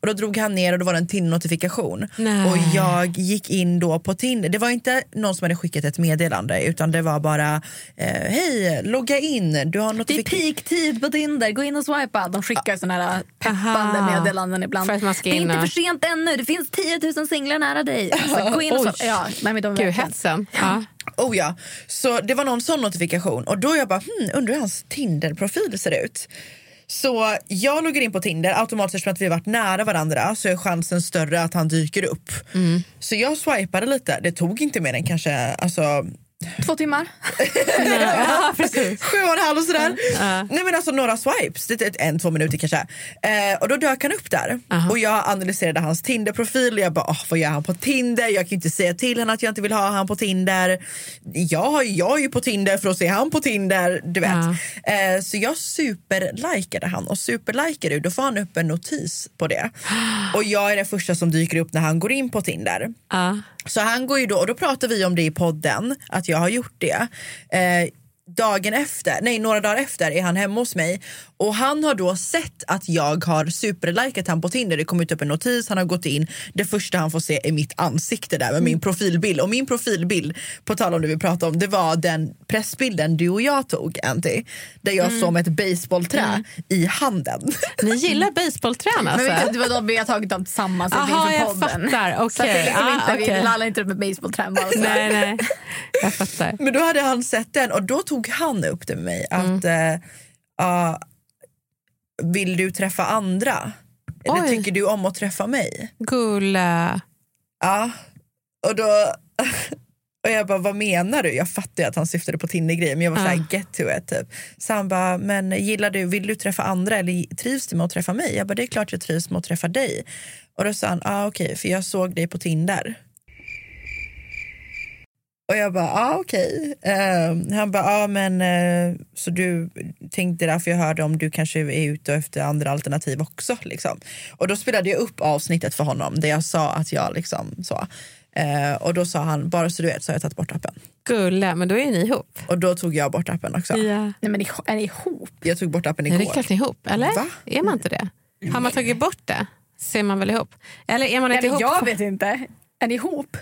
Och då drog han ner och då var det en Tinder-notifikation. Och jag gick in då på Tinder. Det var inte någon som hade skickat ett meddelande utan det var bara eh, hej, logga in. Du har Det är peaktid på Tinder, gå in och swipa. De skickar såna här peppande Aha. meddelanden ibland. För att man ska det är in inte och- för sent ännu, det finns 10 000 singlar nära dig. Så gå in och swipa. Ja, nej, men de är Gud, hetsen. Ja. Oh ja, så det var någon sån notifikation och då jag bara, hmm, undrar hur hans Tinder-profil ser ut. Så jag loggar in på Tinder automatiskt eftersom att vi har varit nära varandra så är chansen större att han dyker upp. Så jag swipade lite, det tog inte mer än kanske alltså, Två timmar. Ja, precis. sju och en halv och sådär. Nej men alltså några swipes, det är en, två minuter kanske. Eh, och då dök han upp där. Och jag analyserade hans Tinder-profil jag bara, vad gör han på Tinder? Jag kan inte säga till honom att jag inte vill ha han på Tinder. Jag, jag är ju på Tinder för att se han på Tinder, du vet. Eh, så jag superlikade han och superlikar du, då får han upp en notis på det. Och jag är den första som dyker upp när han går in på Tinder. Ja. Så han går ju då, och då pratar vi om det i podden, att jag har gjort det. Eh, dagen efter, nej några dagar efter är han hemma hos mig och han har då sett att jag har superlikat han på Tinder. Det kom ut upp en notis, han har gått in. Det första han får se är mitt ansikte där med min profilbild. Och min profilbild, på tal om det vi pratade om, det var den pressbilden du och jag tog Anty. Där jag såg med ett baseballträ i handen. Ni gillar basebollträn Men alltså? vi, det var de vi har tagit dem tillsammans Aha, inför podden. fattar. Okej. Så det liksom Ah, inte, okej. vi lallar inte upp med basebollträn bara. Nej, nej. Jag fattar. Men då hade han sett den och då tog han upp det med mig att Mm. ja, vill du träffa andra? Eller Oj. tycker du om att träffa mig? Gulla. Ja, och då... Och jag bara, vad menar du? Jag fattar ju att han syftade på Tinder-grejer men jag var Ja. såhär, get to it. Typ. Så han bara, men gillar du, vill du träffa andra eller trivs du med att träffa mig? Jag bara, det är klart jag trivs med att träffa dig. Och då sa han, ah, okej, för jag såg dig på Tinder. Och jag bara, ah, okej. Eh, han bara, ah, men eh, så du tänkte därför jag hörde om du kanske är ute efter andra alternativ också. Liksom. Och då spelade jag upp avsnittet för honom där jag sa att jag liksom så. Eh, och då sa han, bara så du vet så har jag tagit bort appen. Gulla, men då är ni ihop. Och då tog jag bort appen också. Ja. Nej, men är ni ihop? Jag tog bort appen Är det igår. klart ihop, eller? Va? Är man inte det? Har man tagit bort det så är man väl ihop? Eller är man inte Eller ihop? jag vet inte. Är ni ihop?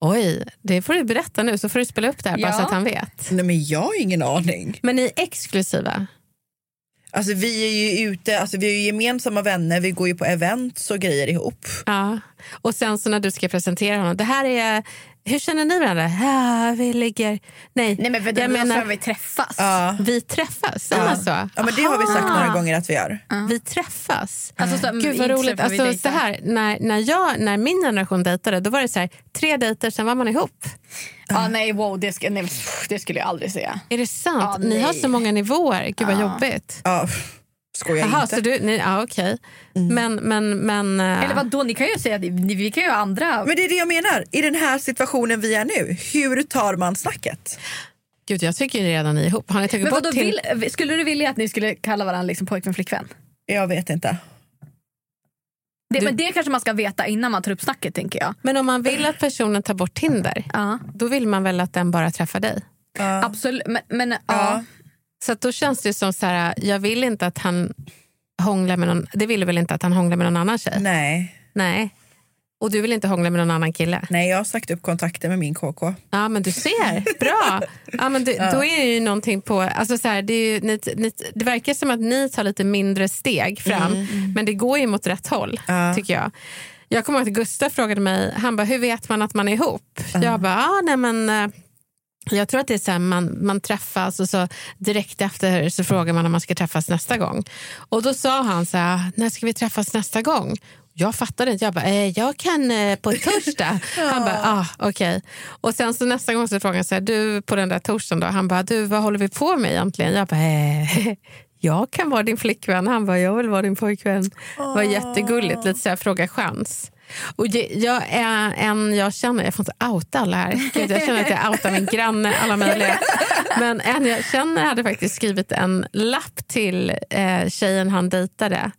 Oj, det får du berätta nu så får du spela upp det här bara Ja. så att han vet. Nej men jag har ingen aning. Men ni är exklusiva? Alltså vi är ju ute, alltså vi är ju gemensamma vänner, vi går ju på events och grejer ihop. Ja. Och sen så när du ska presentera honom, det här är... Hur känner ni varandra? Ja, vi ligger... Nej, Nej men för jag menar, vi träffas. Ja. vi träffas. Säger man så? Ja men det har vi sagt Aha. några gånger att vi gör. Vi träffas. Alltså, så, Gud vad roligt. Alltså, så här, när, när, jag, när min generation dejtade då var det så här, tre dejter, sen var man ihop. Ja, nej, wow, det, ska, nej, pff, det skulle jag aldrig säga. Är det sant? Ja, ni har så många nivåer. Gud vad jobbigt. Ja, skojar Jaha, inte. så du, ni, ja, okej. Men, men, men... eh, Eller vad då? Ni kan ju säga att vi, vi kan ju ha andra... Men det är det jag menar, i den här situationen vi är nu, hur tar man snacket? Gud, jag tycker redan ni är ihop. Har ni tagit Men bort vadå, till... vill, skulle du vilja att ni skulle kalla varandra liksom pojkvän flickvän? Jag vet inte. Det, Du- Men det kanske man ska veta innan man tar upp snacket tänker jag. Men om man vill att personen tar bort Tinder, Ja. då vill man väl att den bara träffar dig? Absolut, men, men ja. Ja. Så då känns det som så här, jag vill inte att han hånglar med någon, det vill du väl inte att han hånglar med någon annan tjej? Nej. Nej. Och du vill inte hångla med någon annan kille? Nej, jag har sagt upp kontakten med min KK. Ja men du ser, bra! Ja, men det, Då är det ju någonting på, alltså så här, det, är ju, ni, ni, det verkar som att ni tar lite mindre steg fram men det går ju mot rätt håll Ja. tycker jag. Jag kommer ihåg att Gustav frågade mig, han bara, hur vet man att man är ihop? Jag bara, ah, nej men eh, jag tror att det är så här, man, man träffas och så direkt efter så frågar man om man ska träffas nästa gång. Och då sa han så här, när ska vi träffas nästa gång? Jag fattade inte. Jag bara, eh, jag kan eh, på torsdag. Han bara, ah, okej. Och sen så nästa gång så frågade han så här, du på den där torsdagen då, han bara, du vad håller vi på med egentligen? Jag bara, eh, jag kan vara din flickvän. Han bara, jag vill vara din pojkvän. Det var jättegulligt, lite så här, fråga chans. Och jag är en jag känner, jag får inte outa alla här. Gud, jag känner att jag outar min granne, alla möjliga. Men en jag känner hade faktiskt skrivit en lapp till eh, tjejen han dejtade.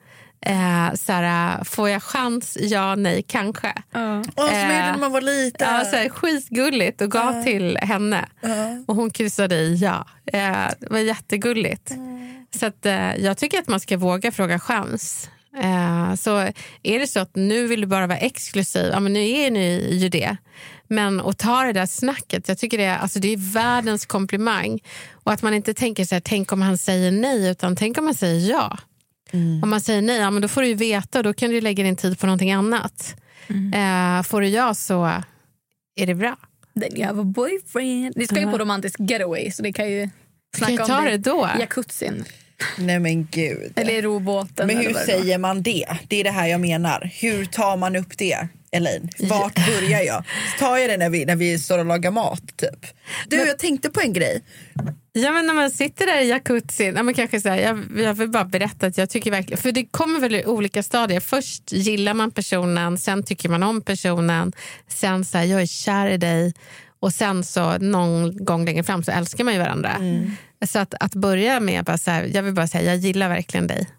Eh, såhär, får jag chans? Ja, nej, kanske. Åh, som jag gjorde när man var liten. Ja, såhär, skitgulligt och gav till henne. Och hon kryssade i ja. Eh, det var jättegulligt. Så att, eh, jag tycker att man ska våga fråga chans. Eh, så är det så att nu vill du bara vara exklusiv, ja men nu är ni ju det. Men att ta det där snacket, jag tycker det är, alltså det är världens komplimang. Och att man inte tänker så här, tänk om han säger nej, utan tänk om han säger ja. Om man säger nej, ja, men då får du ju veta och då kan du lägga din tid på någonting annat. Eh, får du ja så är det bra. Then you have a boyfriend. Ni ska ju på romantisk getaway så ni kan ju kan snacka ju om ta det då. jacuzzin. Nej men gud. Eller i robåten. Men hur säger man det? Det är det här jag menar. Hur tar man upp det? Elaine, vart börjar jag? Tar jag det när vi, när vi står och lagar mat? Typ? Du, jag tänkte på en grej. Ja, men när man sitter där i jacuzzin, ja, men kanske så här, jag, jag vill bara berätta att jag tycker verkligen, för det kommer väl i olika stadier. Först gillar man personen, sen tycker man om personen, sen så här, jag är kär i dig och sen så någon gång längre fram så älskar man ju varandra. Så att, att börja med, bara så här, jag vill bara säga, jag gillar verkligen dig.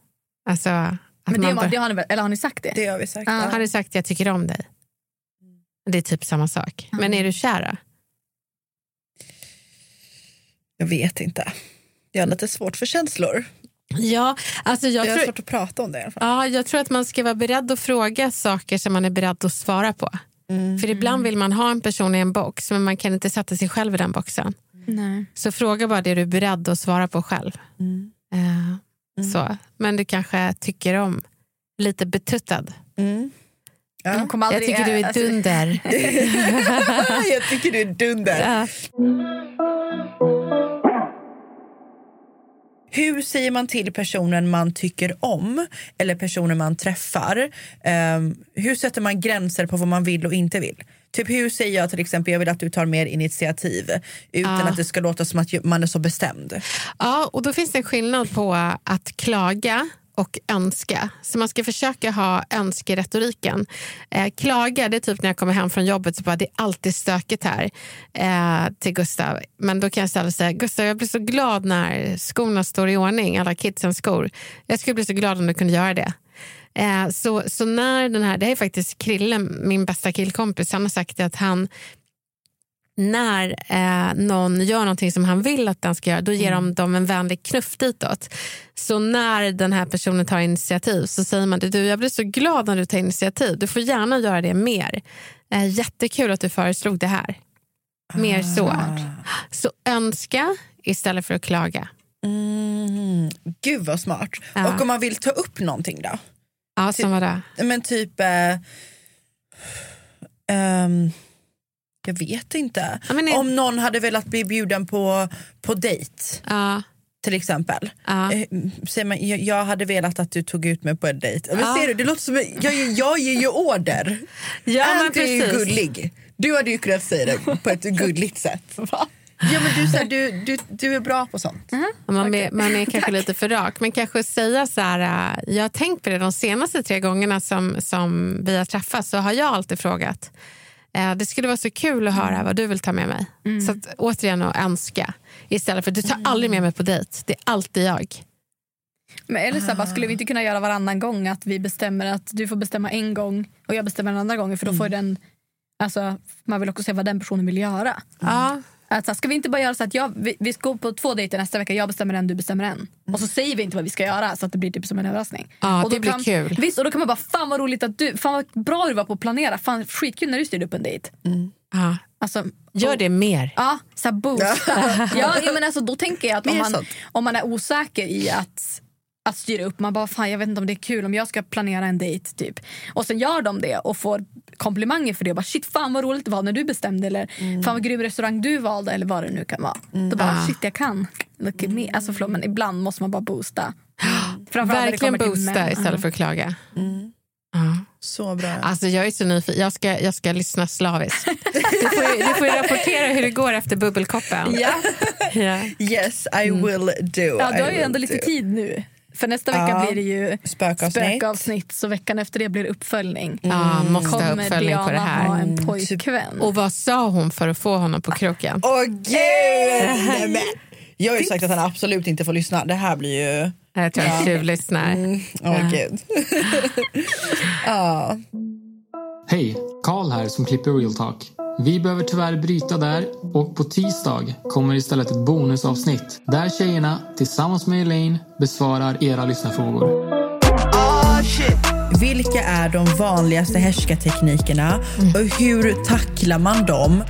Alltså, att Men det, man det har ni eller har ni sagt det? Det har vi sagt. Ja. ja. har du sagt jag tycker om dig? Det är typ samma sak. Men är du kär då? Jag vet inte. Jag har lite svårt för känslor. Ja, alltså jag, Jag tror, svårt att prata om det i alla fall. ja, jag tror att man ska vara beredd att fråga saker som man är beredd att svara på. Mm. För ibland vill man ha en person i en box men man kan inte sätta sig själv i den boxen. Nej. Så fråga bara det du är beredd att svara på själv. Mm. Eh, Så. Men du kanske tycker om lite betuttad. Mm. Ja. Jag aldrig- tycker du är alltså- dunder. jag tycker du är dunder. Ja. hur säger man till personen man tycker om eller personen man träffar? Ehm, hur sätter man gränser på vad man vill och inte vill? Typ hur säger jag till exempel jag vill att du tar mer initiativ utan Ah. att det ska låta som att man är så bestämd. Ja, och då finns det en skillnad på att klaga och önska. Så man ska försöka ha önskeretoriken. Eh, klaga, det är typ när jag kommer hem från jobbet så bara det är alltid stökigt här eh, till Gustav. Men då kan jag istället säga Gustav jag blir så glad när skorna står i ordning, alla kidsens skor. Jag skulle bli så glad om du kunde göra det. Eh, så, så när den här, det här är faktiskt Krille, min bästa killkompis, han har sagt att han när eh, någon gör någonting som han vill att den ska göra, då ger de dem en vänlig knuff ditåt. Så när den här personen tar initiativ så säger man du, jag blir så glad när du tar initiativ. Du får gärna göra det mer. Eh, jättekul att du föreslog det här. Mer så. Så önska istället för att klaga. Mm, gud vad smart. Ja. Och om man vill ta upp någonting då? Ja, som var det? Men typ... Eh, ehm, jag vet inte. Ja, men Om någon hade velat bli bjuden på, på dejt Ja. till exempel. Ja. Eh, säger man, jag, hade velat att du tog ut mig på en dejt. Men Ja. ser du, det låter som, jag, jag ger ju order. Ja, Anty är ju gullig. Du hade ju kunnat säga det på ett gulligt sätt. Ja, men du, så här, du, du, du är bra på sånt. Man, är, man är kanske lite för rak. Men kanske säga så här, äh, jag har tänkt på det de senaste tre gångerna som, som vi har träffats så har jag alltid frågat. Eh, det skulle vara så kul att höra vad du vill ta med mig. Så att, återigen att önska. Istället för du tar aldrig med mig på dejt. Det är alltid jag. Men eller så bara, skulle vi inte kunna göra varannan gång att vi bestämmer att du får bestämma en gång och jag bestämmer en andra gång för då får den Alltså, man vill också se vad den personen vill göra. Ja. Alltså, ska vi inte bara göra så att jag, vi, vi ska gå på två dejter nästa vecka, jag bestämmer en, du bestämmer en. Och så säger vi inte vad vi ska göra så att det blir typ som en överraskning. Ja, och det blir kan, kul. Visst, och då kan man bara, fan vad roligt att du, fan vad bra du var på att planera, fan skitkul när du styrde upp en dejt. Ja. Alltså, Gör det mer. Ja, så här boost. ja, men alltså, då tänker jag att om man, om man är osäker i att, att styra upp, man bara fan jag vet inte om det är kul om jag ska planera en dejt typ. Och sen gör de det och får komplimanger för det. Och bara, shit fan vad roligt det var när du bestämde eller fan vad grym restaurang du valde eller vad det nu kan vara. Då bara Ah. shit jag kan. Look at me. Alltså, förlåt, men ibland måste man bara boosta. Verkligen boosta istället för att klaga. Ja. Så bra. Alltså jag är så nyfiken. Jag ska, jag ska lyssna slaviskt. Du får, ju- du får ju rapportera hur det går efter bubbelkoppen. Ja. Ja. Yes, I will do. Ja, du har ju ändå lite do. tid nu. För nästa vecka Ja. blir det ju Spökavsnitt. spökavsnitt. Så veckan efter det blir det uppföljning. Ja, måste ha Kommer uppföljning på det Diana här. ha en pojkvän? Och vad sa hon för att få honom på kroken? Åh gud! Nej, men. Jag har ju sagt att han absolut inte får lyssna. Det här blir ju... Jag tror han tjuvlyssnar. Åh Ja. gud. ja. Hej, Karl här som klipper Real Talk. Vi behöver tyvärr bryta där och på tisdag kommer istället ett bonusavsnitt där tjejerna tillsammans med Elaine besvarar era lyssnarfrågor. Oh. Vilka är de vanligaste härskarteknikerna och hur tacklar man dem?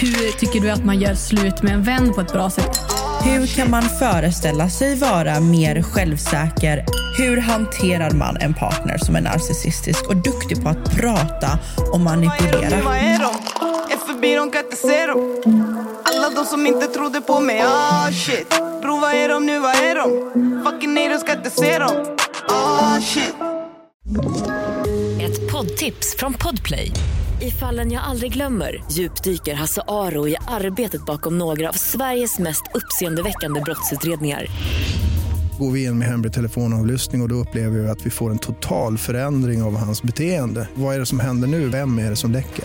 Hur tycker du att man gör slut med en vän på ett bra sätt? Hur kan man föreställa sig vara mer självsäker? Hur hanterar man en partner som är narcissistisk och duktig på att prata och Vad är de nu, manipulera? De kan inte se dem Alla de som inte trodde på mig, ah shit Bro vad är de nu, vad är de? Fucking nej, de ska inte se dem Ah shit Ett poddtips från Podplay. I fallen jag aldrig glömmer djupdyker Hasse Aro i arbetet bakom några av Sveriges mest uppseendeväckande brottsutredningar. Går vi in med hemlig telefonavlyssning och, och då upplever vi att vi får en total förändring av hans beteende. Vad är det som händer nu? Vem är det som läcker?